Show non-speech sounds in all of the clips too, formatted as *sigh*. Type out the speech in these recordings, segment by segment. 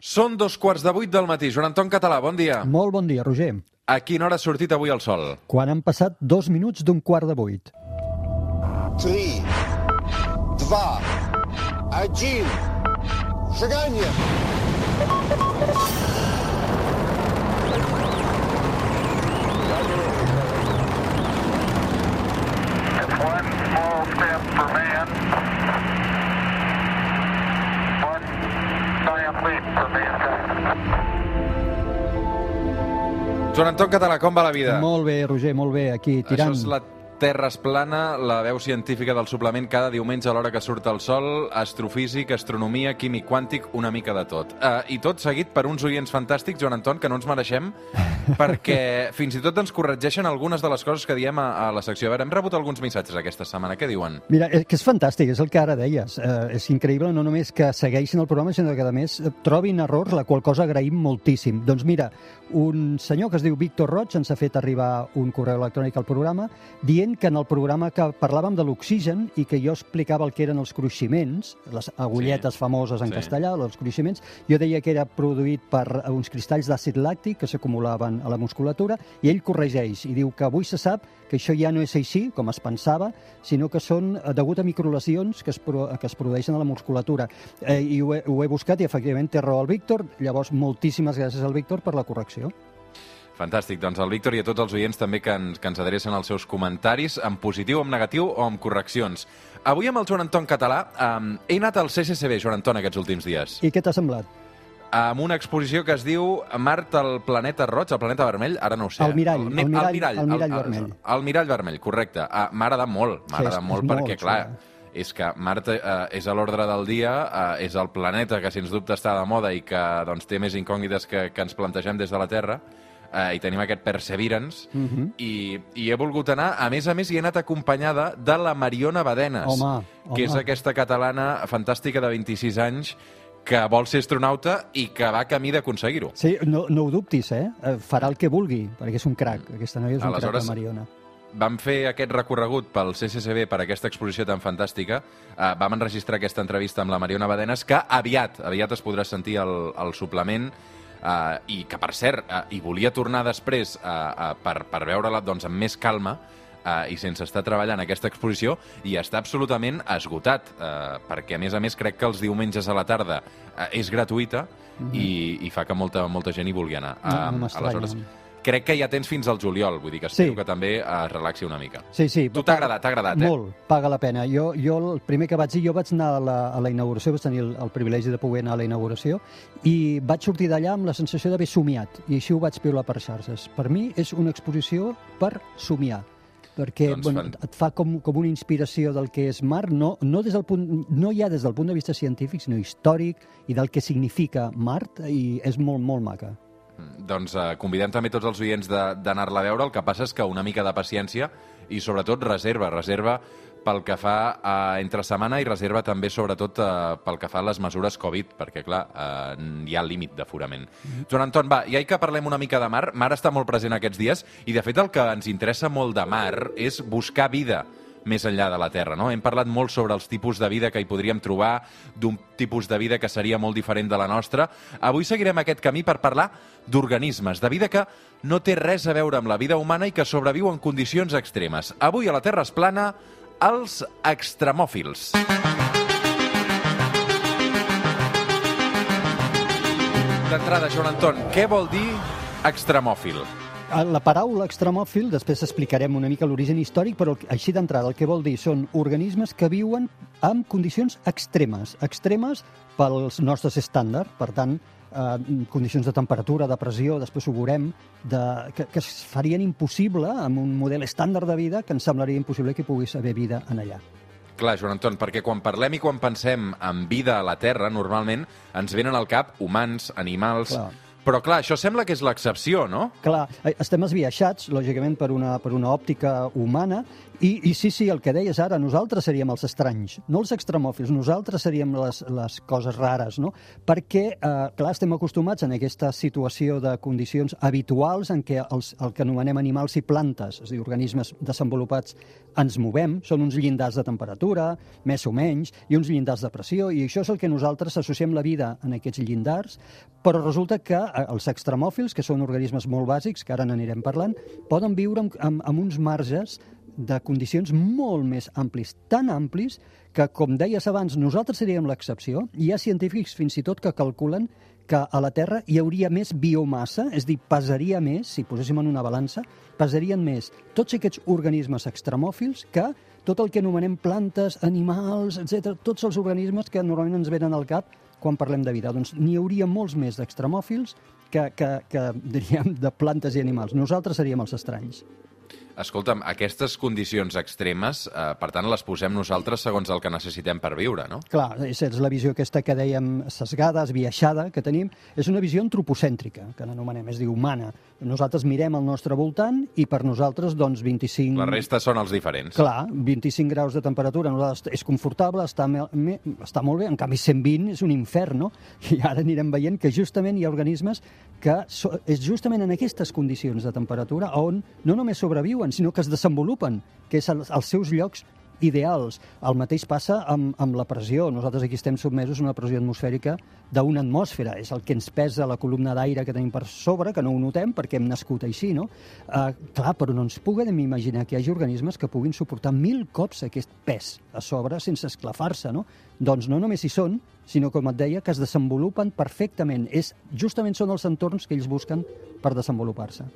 Són dos quarts de vuit del matí. Joan Anton Català, bon dia. Molt bon dia, Roger. A quina hora ha sortit avui el sol? Quan han passat dos minuts d'un quart de vuit. 3, 2, 1, seganya! One small step for man, Joan Anton Català, com va la vida? Molt bé, Roger, molt bé, aquí tirant. Això és la Terra es plana, la veu científica del suplement cada diumenge a l'hora que surt el sol, astrofísic, astronomia, químic quàntic, una mica de tot. Uh, I tot seguit per uns oients fantàstics, Joan Anton, que no ens mereixem, *laughs* perquè fins i tot ens corregeixen algunes de les coses que diem a, a la secció. A veure, hem rebut alguns missatges aquesta setmana. Què diuen? Mira, és que és fantàstic, és el que ara deies. Eh, és increïble no només que segueixin el programa, sinó que, a més, trobin errors, la qual cosa agraïm moltíssim. Doncs mira, un senyor que es diu Víctor Roig ens ha fet arribar un correu electrònic al programa dient que en el programa que parlàvem de l'oxigen i que jo explicava el que eren els cruiximents, les agulletes Sí. famoses en Sí. castellà, els cruiximents, jo deia que era produït per uns cristalls d'àcid làctic que s'acumulaven a la musculatura i ell corregeix i diu que avui se sap que això ja no és així, com es pensava, sinó que són eh, degut a microlesions que es, pro, que es produeixen a la musculatura. Eh, I ho he, ho he buscat i efectivament té raó el Víctor, llavors moltíssimes gràcies al Víctor per la correcció. Fantàstic, doncs el Víctor i a tots els oients també que ens, que ens adrecen els seus comentaris, en positiu, en negatiu o amb correccions. Avui amb el Joan Anton Català um, he anat al CCCB, Joan Anton, aquests últims dies, I què t'ha semblat? amb una exposició que es diu Mart al planeta roig, el planeta vermell, ara no ho sé. El mirall, ne- el mirall- el mirall vermell. El, mirall vermell, correcte. Uh, M'ha agradat molt, m'ha Sí, agradat és- molt és perquè, molt clar, xulo. és que Mart eh, és a l'ordre del dia, eh, és el planeta que, sens dubte, està de moda i que doncs, té més incògnites que, que ens plantegem des de la Terra, eh, i tenim aquest Perseverance, Mhm. i, i he volgut anar, a més a més, hi he anat acompanyada de la Mariona Badenes, Home, que és home. aquesta catalana fantàstica de 26 anys que vol ser astronauta i que va camí d'aconseguir-ho. Sí, no, no ho dubtis, eh? Eh, Farà el que vulgui, perquè és un crac. Aquesta noia és un Aleshores- crac, la Mariona. Vam fer aquest recorregut pel CCCB per aquesta exposició tan fantàstica. Uh, vam enregistrar aquesta entrevista amb la Mariona Badenes, que aviat, aviat es podrà sentir el, el suplement uh, i que, per cert, uh, hi volia tornar després uh, uh, per, per veure-la doncs, amb més calma uh, i sense estar treballant aquesta exposició i està absolutament esgotat uh, perquè, a més a més, crec que els diumenges a la tarda uh, és gratuïta i, i fa que molta, molta gent hi vulgui anar. Mhm. No- no aleshores, crec que ja tens fins al juliol, vull dir que espero Sí. que també es relaxi una mica. Sí, sí. Tu t'ha agradat, t'ha agradat, eh? Molt, paga la pena. Jo, jo el primer que vaig dir, jo vaig anar a la, a la inauguració, vaig tenir el, el privilegi de poder anar a la inauguració, i vaig sortir d'allà amb la sensació d'haver somiat, i així ho vaig piular per xarxes. Per mi és una exposició per somiar perquè Doncs bueno, fan- et fa com, com una inspiració del que és mar, no, no, des del punt, no ja des del punt de vista científic, sinó històric i del que significa Mart, i és molt, molt maca. Doncs eh, convidem també tots els oients de- d'anar-la a veure. El que passa és que una mica de paciència i sobretot reserva, reserva pel que fa a entre setmana i reserva també sobretot eh, pel que fa a les mesures Covid, perquè clar, eh, hi ha límit d'aforament. Joan Anton, va, ja que parlem una mica de mar, mar està molt present aquests dies i de fet el que ens interessa molt de mar és buscar vida més enllà de la Terra. No? Hem parlat molt sobre els tipus de vida que hi podríem trobar, d'un tipus de vida que seria molt diferent de la nostra. Avui seguirem aquest camí per parlar d'organismes, de vida que no té res a veure amb la vida humana i que sobreviu en condicions extremes. Avui a la Terra es plana els extremòfils. D'entrada, Joan Anton, què vol dir extremòfil? Eh, La paraula extremòfil, després explicarem una mica l'origen històric, però així d'entrada el que vol dir són organismes que viuen en condicions extremes, extremes pels nostres estàndards, per tant, eh, condicions de temperatura, de pressió, després ho veurem, de, que, que es farien impossible amb un model estàndard de vida que ens semblaria impossible que pogués haver vida en allà. Clar, Joan Anton, perquè quan parlem i quan pensem en vida a la Terra, normalment ens venen al cap humans, animals, Clar. Però, clar, això sembla que és l'excepció, no? Clar, eh, estem esbiaixats, lògicament, per una, per una òptica humana, i, i sí, sí, el que deies ara, nosaltres seríem els estranys, no els extremòfils, nosaltres seríem les, les coses rares, no? Perquè, eh, clar, estem acostumats en aquesta situació de condicions habituals en què els, el que anomenem animals i plantes, és a dir, organismes desenvolupats, ens movem, són uns llindars de temperatura, més o menys, i uns llindars de pressió, i això és el que nosaltres associem la vida en aquests llindars, però resulta que eh, els extremòfils, que són organismes molt bàsics, que ara n'anirem parlant, poden viure amb, amb, amb uns marges de condicions molt més amplis, tan amplis que, com deies abans, nosaltres seríem l'excepció. Hi ha científics fins i tot que calculen que a la Terra hi hauria més biomassa, és dir, pesaria més, si poséssim en una balança, pesarien més tots aquests organismes extremòfils que tot el que anomenem plantes, animals, etc, tots els organismes que normalment ens venen al cap quan parlem de vida. Doncs n'hi hauria molts més d'extremòfils que, que, que, diríem, de plantes i animals. Nosaltres seríem els estranys. Escolta'm, aquestes condicions extremes, eh, per tant, les posem nosaltres segons el que necessitem per viure, no? Clar, és, és la visió aquesta que dèiem sesgada, esbiaixada, que tenim. És una visió antropocèntrica, que n'anomenem, és dir, humana. Nosaltres mirem al nostre voltant i per nosaltres, doncs, 25... La resta són els diferents. Clar, 25 graus de temperatura nosaltres és confortable, està, me, està molt bé, en canvi 120 és un infern, no? I ara anirem veient que justament hi ha organismes que so, és justament en aquestes condicions de temperatura on no només sobreviuen, sinó que es desenvolupen, que és els seus llocs ideals. El mateix passa amb, amb la pressió. Nosaltres aquí estem submesos a una pressió atmosfèrica d'una atmosfera. És el que ens pesa la columna d'aire que tenim per sobre, que no ho notem perquè hem nascut així, no? Uh, clar, però no ens puguem imaginar que hi hagi organismes que puguin suportar mil cops aquest pes a sobre sense esclafar-se, no? Doncs no només hi són, sinó, com et deia, que es desenvolupen perfectament. És, justament són els entorns que ells busquen per desenvolupar-se.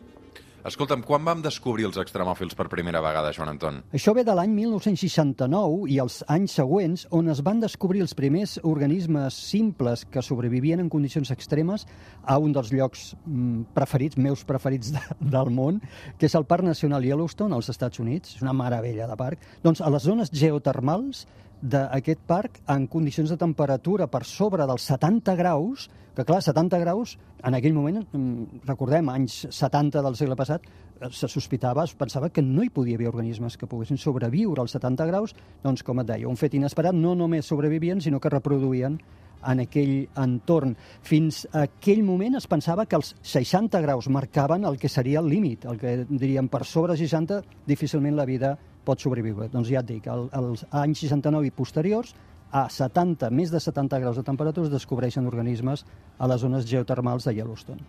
Escolta'm, quan vam descobrir els extremòfils per primera vegada, Joan Anton? Això ve de l'any 1969 i els anys següents, on es van descobrir els primers organismes simples que sobrevivien en condicions extremes a un dels llocs mm, preferits, meus preferits de, del món, que és el Parc Nacional Yellowstone, als Estats Units. És una meravella de parc. Doncs a les zones geotermals d'aquest parc en condicions de temperatura per sobre dels 70 graus, que clar, 70 graus, en aquell moment, mm, recordem, anys 70 del segle passat, eh, se sospitava, es pensava que no hi podia haver organismes que poguessin sobreviure als 70 graus, doncs, com et deia, un fet inesperat, no només sobrevivien, sinó que reproduïen en aquell entorn. Fins a aquell moment es pensava que els 60 graus marcaven el que seria el límit, el que diríem per sobre 60 difícilment la vida pot sobreviure. Doncs ja et dic, el, els anys 69 i posteriors, a 70, més de 70 graus de temperatura es descobreixen organismes a les zones geotermals de Yellowstone.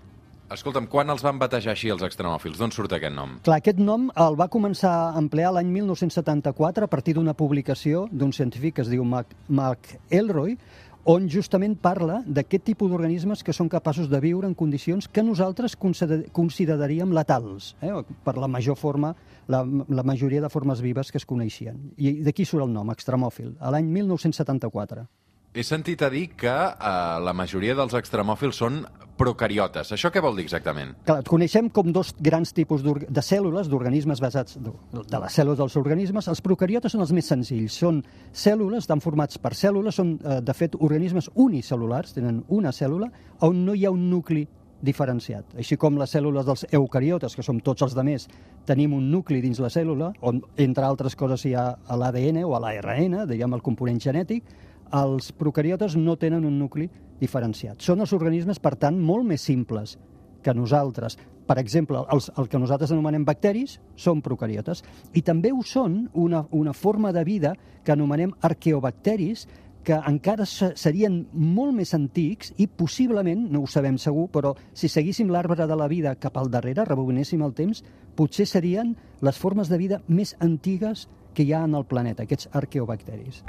Escolta'm, quan els van batejar així els extremòfils? D'on surt aquest nom? Clar, aquest nom el va començar a emplear l'any 1974 a partir d'una publicació d'un científic que es diu Mark, Mark Elroy, on justament parla d'aquest tipus d'organismes que són capaços de viure en condicions que nosaltres consider consideraríem letals, eh? per la major forma, la, la majoria de formes vives que es coneixien. I d'aquí surt el nom, extremòfil, a l'any 1974. He sentit a dir que eh, la majoria dels extremòfils són procariotes. Això què vol dir exactament? Clar, coneixem com dos grans tipus de cèl·lules, d'organismes basats de, de les cèl·lules dels organismes. Els procariotes són els més senzills. Són cèl·lules, estan formats per cèl·lules, són, eh, de fet, organismes unicel·lulars, tenen una cèl·lula, on no hi ha un nucli diferenciat. Així com les cèl·lules dels eucariotes, que som tots els de més, tenim un nucli dins la cèl·lula, on, entre altres coses, hi ha l'ADN o l'ARN, diguem el component genètic, els procariotes no tenen un nucli diferenciat. Són els organismes, per tant, molt més simples que nosaltres. Per exemple, els, el que nosaltres anomenem bacteris són procariotes. I també ho són una, una forma de vida que anomenem arqueobacteris, que encara serien molt més antics i possiblement, no ho sabem segur, però si seguíssim l'arbre de la vida cap al darrere, rebobinéssim el temps, potser serien les formes de vida més antigues que hi ha en el planeta, aquests arqueobacteris.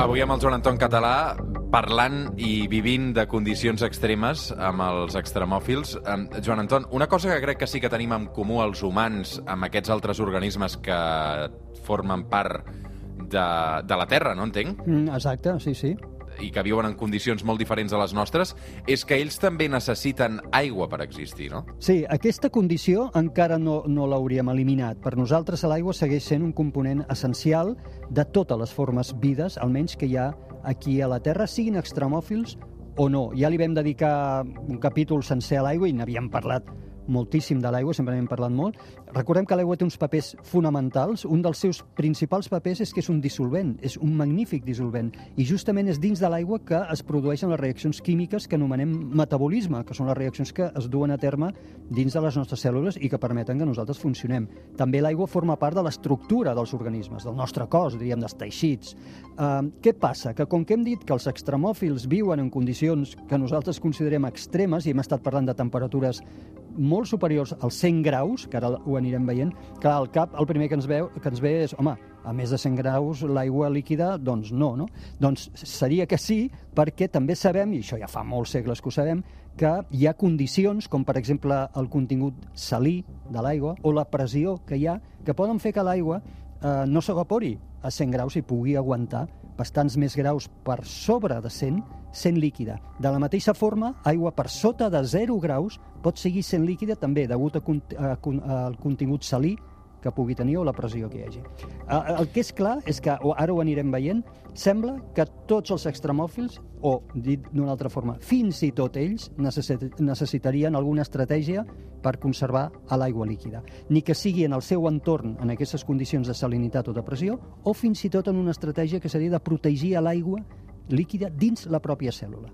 Avui amb el Joan Anton Català parlant i vivint de condicions extremes amb els extremòfils. Joan Anton, una cosa que crec que sí que tenim en comú els humans amb aquests altres organismes que formen part de, de la Terra, no entenc? Mm, exacte, sí, sí. I que viuen en condicions molt diferents a les nostres, és que ells també necessiten aigua per existir, no? Sí, aquesta condició encara no, no l'hauríem eliminat. Per nosaltres l'aigua segueix sent un component essencial de totes les formes vides, almenys que hi ha aquí a la Terra, siguin extremòfils o no. Ja li vam dedicar un capítol sencer a l'aigua i n'havíem parlat moltíssim de l'aigua, sempre n'hem parlat molt. Recordem que l'aigua té uns papers fonamentals. Un dels seus principals papers és que és un dissolvent, és un magnífic dissolvent. I justament és dins de l'aigua que es produeixen les reaccions químiques que anomenem metabolisme, que són les reaccions que es duen a terme dins de les nostres cèl·lules i que permeten que nosaltres funcionem. També l'aigua forma part de l'estructura dels organismes, del nostre cos, diríem, dels teixits. Uh, què passa? Que com que hem dit que els extremòfils viuen en condicions que nosaltres considerem extremes, i hem estat parlant de temperatures molt superiors als 100 graus, que ara ho anirem veient, clar, al cap el primer que ens, veu, que ens ve és, home, a més de 100 graus l'aigua líquida, doncs no, no? Doncs seria que sí, perquè també sabem, i això ja fa molts segles que ho sabem, que hi ha condicions, com per exemple el contingut salí de l'aigua o la pressió que hi ha, que poden fer que l'aigua eh, no s'evapori a 100 graus i pugui aguantar bastants més graus per sobre de 100 sent líquida. De la mateixa forma, aigua per sota de 0 graus pot seguir sent líquida també degut al contingut salí que pugui tenir o la pressió que hi hagi. El que és clar és que, o ara ho anirem veient, sembla que tots els extremòfils, o dit d'una altra forma, fins i tot ells necessitarien alguna estratègia per conservar l'aigua líquida. Ni que sigui en el seu entorn, en aquestes condicions de salinitat o de pressió, o fins i tot en una estratègia que seria de protegir l'aigua líquida dins la pròpia cèl·lula.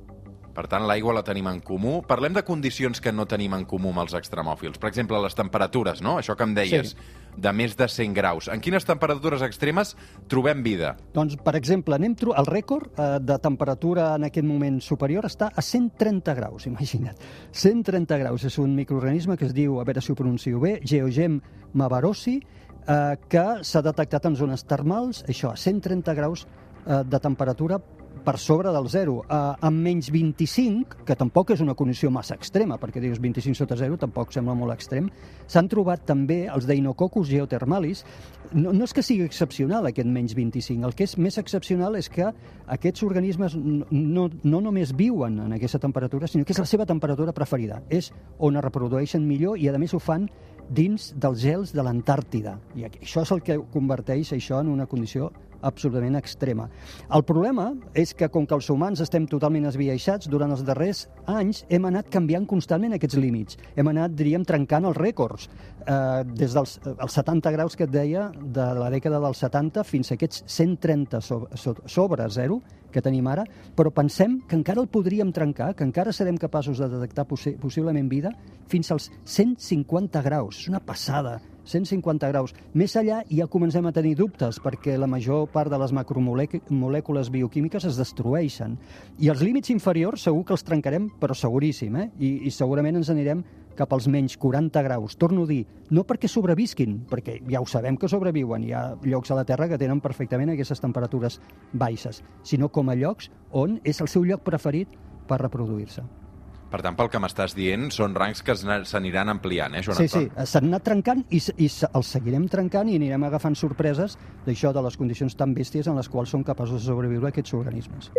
Per tant, l'aigua la tenim en comú. Parlem de condicions que no tenim en comú amb els extremòfils. Per exemple, les temperatures, no? Això que em deies, sí. De més de 100 graus. En quines temperatures extremes trobem vida? Doncs, per exemple, anem el rècord eh, de temperatura en aquest moment superior està a 130 graus, imagina't. 130 graus és un microorganisme que es diu, a veure si ho pronuncio bé, Geogem mavarossi, eh, que s'ha detectat en zones termals, això, a 130 graus eh, de temperatura per sobre del 0. Uh, amb menys 25, que tampoc és una condició massa extrema, perquè dius 25 sota 0 tampoc sembla molt extrem, s'han trobat també els Deinococcus geothermalis. No, no és que sigui excepcional aquest menys 25, el que és més excepcional és que aquests organismes no, no només viuen en aquesta temperatura, sinó que és la seva temperatura preferida. És on es reprodueixen millor i, a més, ho fan dins dels gels de l'Antàrtida. I això és el que converteix això en una condició absolutament extrema. El problema és que, com que els humans estem totalment esbiaixats, durant els darrers anys hem anat canviant constantment aquests límits. Hem anat, diríem, trencant els rècords. Eh, des dels els 70 graus que et deia, de la dècada dels 70 fins a aquests 130 sobre, sobre zero que tenim ara, però pensem que encara el podríem trencar, que encara serem capaços de detectar possi possiblement vida fins als 150 graus. És una passada 150 graus. Més allà ja comencem a tenir dubtes perquè la major part de les macromolècules bioquímiques es destrueixen. I els límits inferiors segur que els trencarem, però seguríssim, eh? I, i segurament ens anirem cap als menys 40 graus. Torno a dir, no perquè sobrevisquin, perquè ja ho sabem que sobreviuen, hi ha llocs a la Terra que tenen perfectament aquestes temperatures baixes, sinó com a llocs on és el seu lloc preferit per reproduir-se. Per tant, pel que m'estàs dient, són rangs que s'aniran ampliant, eh, Joan Sí, sí, s'han anat trencant i, i els seguirem trencant i anirem agafant sorpreses d'això, de les condicions tan bèsties en les quals són capaços de sobreviure aquests organismes.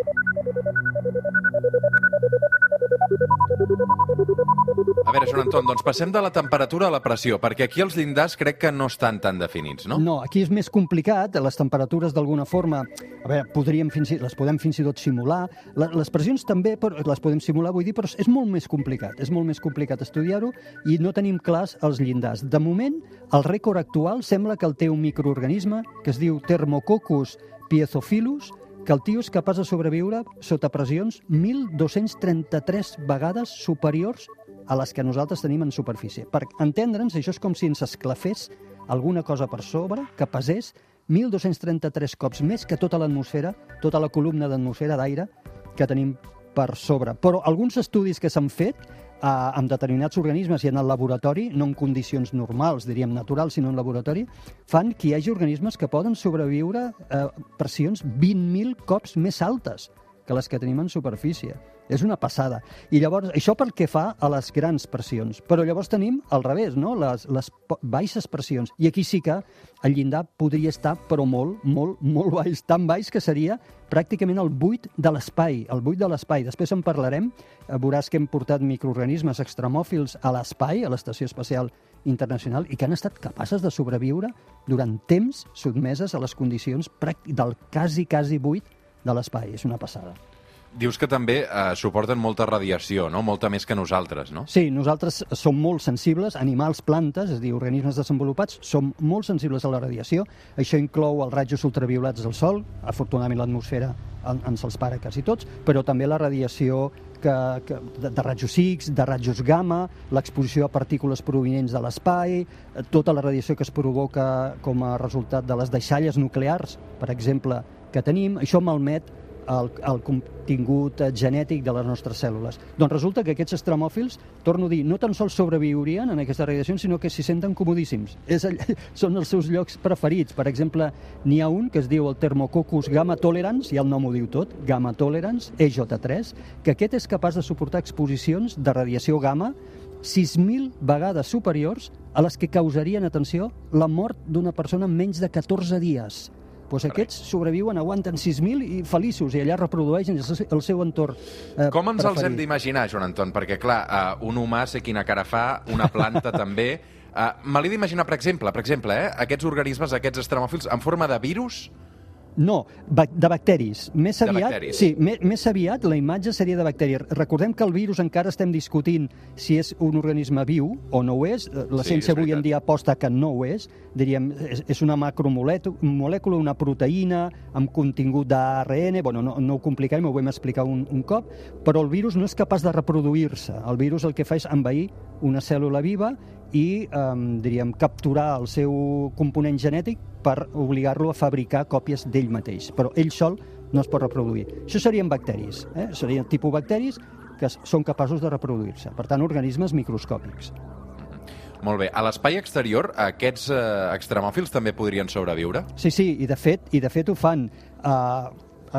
A veure, Joan Anton, doncs passem de la temperatura a la pressió, perquè aquí els llindars crec que no estan tan definits, no? No, aquí és més complicat, les temperatures d'alguna forma, a veure, podríem fins i, les podem fins i tot simular, les pressions també però, les podem simular, vull dir, però és molt més complicat, és molt més complicat estudiar-ho i no tenim clars els llindars. De moment, el rècord actual sembla que el té un microorganisme que es diu Thermococcus piezophilus, que el tio és capaç de sobreviure sota pressions 1.233 vegades superiors a les que nosaltres tenim en superfície. Per entendre'ns, això és com si ens esclafés alguna cosa per sobre que pesés 1.233 cops més que tota l'atmosfera, tota la columna d'atmosfera d'aire que tenim per sobre. Però alguns estudis que s'han fet eh, amb determinats organismes i en el laboratori, no en condicions normals, diríem naturals, sinó en laboratori, fan que hi hagi organismes que poden sobreviure a eh, pressions 20.000 cops més altes que les que tenim en superfície. És una passada. I llavors, això pel que fa a les grans pressions. Però llavors tenim al revés, no? les, les baixes pressions. I aquí sí que el llindar podria estar, però molt, molt, molt baix. Tan baix que seria pràcticament el buit de l'espai. El buit de l'espai. Després en parlarem. Eh, Veuràs que hem portat microorganismes extremòfils a l'espai, a l'Estació Espacial Internacional, i que han estat capaces de sobreviure durant temps sotmeses a les condicions del quasi, quasi buit de l'espai. És una passada. Dius que també eh, suporten molta radiació, no? Molta més que nosaltres, no? Sí, nosaltres som molt sensibles, animals, plantes, és a dir, organismes desenvolupats, som molt sensibles a la radiació. Això inclou els rajos ultraviolats del Sol, afortunadament l'atmosfera en- ens els para quasi tots, però també la radiació que, que, de, de rajos X, de rajos gamma, l'exposició a partícules provinents de l'espai, eh, tota la radiació que es provoca com a resultat de les deixalles nuclears, per exemple, que tenim, això malmet el, el contingut eh, genètic de les nostres cèl·lules. Doncs resulta que aquests extremòfils, torno a dir, no tan sols sobreviurien en aquestes radiacions, sinó que s'hi senten comodíssims. És allà, *laughs* són els seus llocs preferits. Per exemple, n'hi ha un que es diu el Thermococcus gamma tolerans, i el nom ho diu tot, gamma tolerans, EJ3, que aquest és capaç de suportar exposicions de radiació gamma 6.000 vegades superiors a les que causarien, atenció, la mort d'una persona en menys de 14 dies. Doncs aquests sobreviuen, aguanten 6.000 i feliços, i allà reprodueixen el seu- entorn eh, Com ens els hem preferit. d'imaginar, Joan Anton? Perquè, clar, uh, un humà sé quina cara fa, una planta *laughs* també. Uh, me l'he d'imaginar, per exemple, per exemple, eh, aquests organismes, aquests extremòfils, en forma de virus? No, de bacteris. Més De aviat, bacteris. Sí, me- més aviat la imatge seria de bacteris. Recordem que el virus encara estem discutint si és un organisme viu o no ho és. La Sí, ciència avui en dia aposta que no ho és. Diríem, és, és una macromolècula, una proteïna amb contingut d'ARN. Bueno, no, no ho complicarem, ho vam explicar un, un cop, però el virus no és capaç de reproduir-se. El virus el que fa és envair una cèl·lula viva i, eh, diríem, capturar el seu component genètic per obligar-lo a fabricar còpies d'ell mateix. Però ell sol no es pot reproduir. Això serien bacteris, eh? serien tipus bacteris que són capaços de reproduir-se. Per tant, organismes microscòpics. Molt bé. A l'espai exterior, aquests eh, extremòfils també podrien sobreviure? Sí, sí, i de fet, i de fet ho fan eh,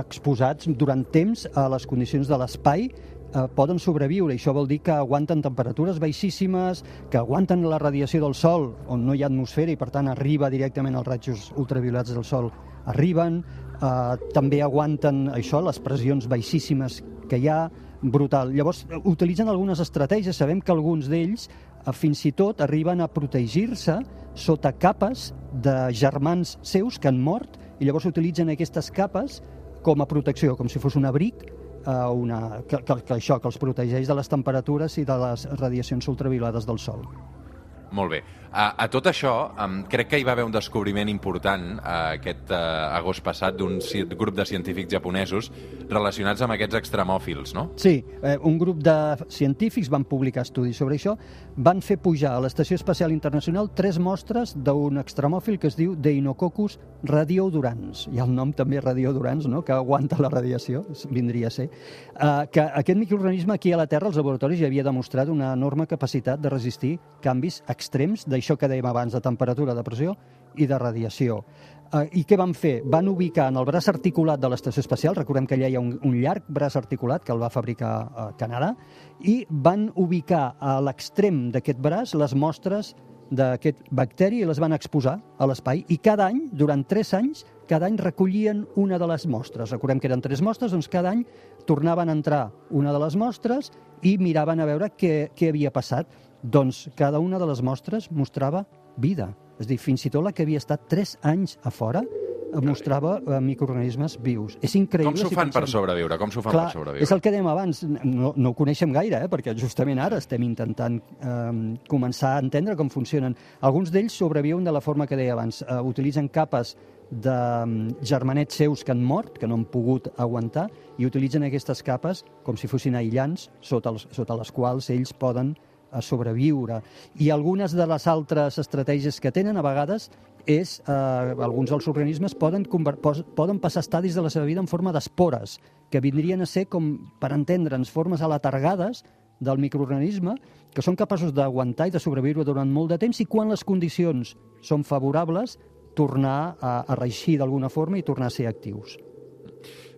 exposats durant temps a les condicions de l'espai eh, poden sobreviure. Això vol dir que aguanten temperatures baixíssimes, que aguanten la radiació del Sol, on no hi ha atmosfera i per tant arriba directament als rajos ultraviolats del Sol, arriben, eh, també aguanten això, les pressions baixíssimes que hi ha, brutal. Llavors, utilitzen algunes estratègies, sabem que alguns d'ells eh, fins i tot arriben a protegir-se sota capes de germans seus que han mort i llavors utilitzen aquestes capes com a protecció, com si fos un abric una, que, que, que això, que els protegeix de les temperatures i de les radiacions ultraviolades del Sol. Molt bé. A, a tot això, um, crec que hi va haver un descobriment important uh, aquest uh, agost passat d'un grup de científics japonesos relacionats amb aquests extremòfils, no? Sí, eh, un grup de científics van publicar estudis sobre això, van fer pujar a l'Estació Espacial Internacional tres mostres d'un extremòfil que es diu Deinococcus radiodurans. I el nom també radiodurans, no?, que aguanta la radiació, vindria a ser. Eh, que aquest microorganisme aquí a la Terra, als laboratoris, ja havia demostrat una enorme capacitat de resistir canvis extrems d'això que dèiem abans, de temperatura, de pressió i de radiació. Uh, I què van fer? Van ubicar en el braç articulat de l'estació espacial, recordem que allà hi ha un, un llarg braç articulat que el va fabricar a Canadà, i van ubicar a l'extrem d'aquest braç les mostres d'aquest bacteri i les van exposar a l'espai i cada any, durant tres anys, cada any recollien una de les mostres. Recordem que eren tres mostres, doncs cada any tornaven a entrar una de les mostres i miraven a veure què, què havia passat. Doncs cada una de les mostres mostrava vida. És dir, fins i tot la que havia estat 3 anys a fora eh, mostrava eh, microorganismes vius. És increïble. Com s'ho si fan per pensem- sobreviure? Com s'ho fan Clar, per sobreviure? és el que dèiem abans, no, no ho coneixem gaire, eh, perquè justament ara estem intentant eh, començar a entendre com funcionen. Alguns d'ells sobreviuen de la forma que deia abans. Eh, utilitzen capes de mm, germanets seus que han mort, que no han pogut aguantar, i utilitzen aquestes capes com si fossin aïllants sota, els, sota les quals ells poden a sobreviure. I algunes de les altres estratègies que tenen a vegades és, eh, alguns dels organismes poden, poden passar estadis de la seva vida en forma d'espores, que vindrien a ser, com per entendre'ns, formes alatargades del microorganisme que són capaços d'aguantar i de sobreviure durant molt de temps i quan les condicions són favorables tornar a, a reixir d'alguna forma i tornar a ser actius.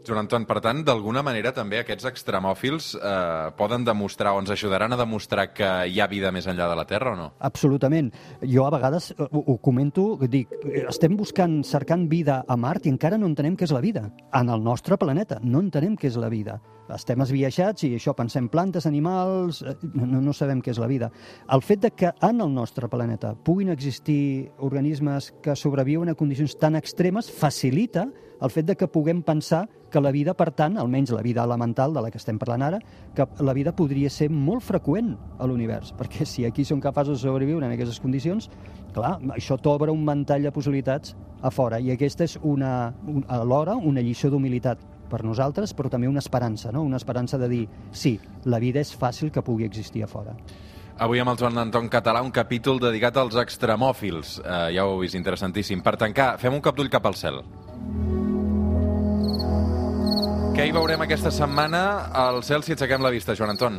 Joan Anton, per tant, d'alguna manera també aquests extremòfils eh, poden demostrar o ens ajudaran a demostrar que hi ha vida més enllà de la Terra o no? Absolutament. Jo a vegades eh, ho, ho comento, dic, estem buscant, cercant vida a Mart i encara no entenem què és la vida. En el nostre planeta no entenem què és la vida. Estem esbiaixats i això pensem plantes, animals, eh, no, no sabem què és la vida. El fet de que en el nostre planeta puguin existir organismes que sobreviuen a condicions tan extremes facilita el fet de que puguem pensar que la vida, per tant, almenys la vida elemental de la que estem parlant ara, que la vida podria ser molt freqüent a l'univers, *laughs* perquè si aquí som capaços de sobreviure en aquestes condicions, clar, això t'obre un ventall de possibilitats a fora, i aquesta és una, un, alhora una lliçó d'humilitat per nosaltres, però també una esperança, no? una esperança de dir, sí, la vida és fàcil que pugui existir a fora. Avui amb el Joan Anton Català un capítol dedicat als extremòfils. Eh, ja ho heu vist, interessantíssim. Per tancar, fem un cop d'ull cap al cel. Què hi veurem aquesta setmana al cel si aixequem la vista, Joan Anton?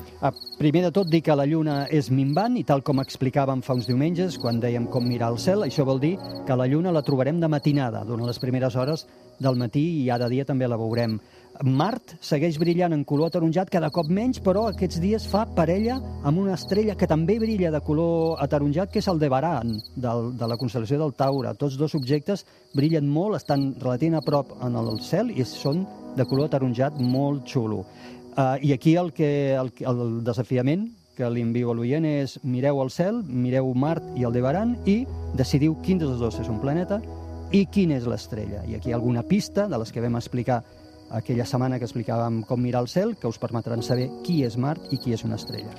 Primer de tot, dir que la lluna és minvant i tal com explicàvem fa uns diumenges, quan dèiem com mirar el cel, això vol dir que la lluna la trobarem de matinada, durant les primeres hores del matí i ara dia també la veurem. Mart segueix brillant en color ataronjat cada cop menys, però aquests dies fa parella amb una estrella que també brilla de color ataronjat, que és el Debaran, del, de la constel·lació del Taure. Tots dos objectes brillen molt, estan relativament a prop en el cel i són de color ataronjat molt xulo. Uh, I aquí el, que, el, el desafiament que li envio a l'oient és mireu el cel, mireu Mart i el Debaran i decidiu quin dels dos és un planeta i quina és l'estrella. I aquí hi ha alguna pista de les que vam explicar aquella setmana que explicàvem com mirar el cel, que us permetran saber qui és Mart i qui és una estrella.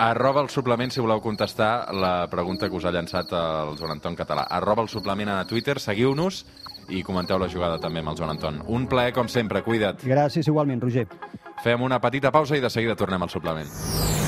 Arroba el suplement si voleu contestar la pregunta que us ha llançat el Joan Anton Català. Arroba el suplement a Twitter, seguiu-nos i comenteu la jugada també amb el Joan Anton. Un plaer, com sempre, cuida't. Gràcies igualment, Roger. Fem una petita pausa i de seguida tornem al suplement.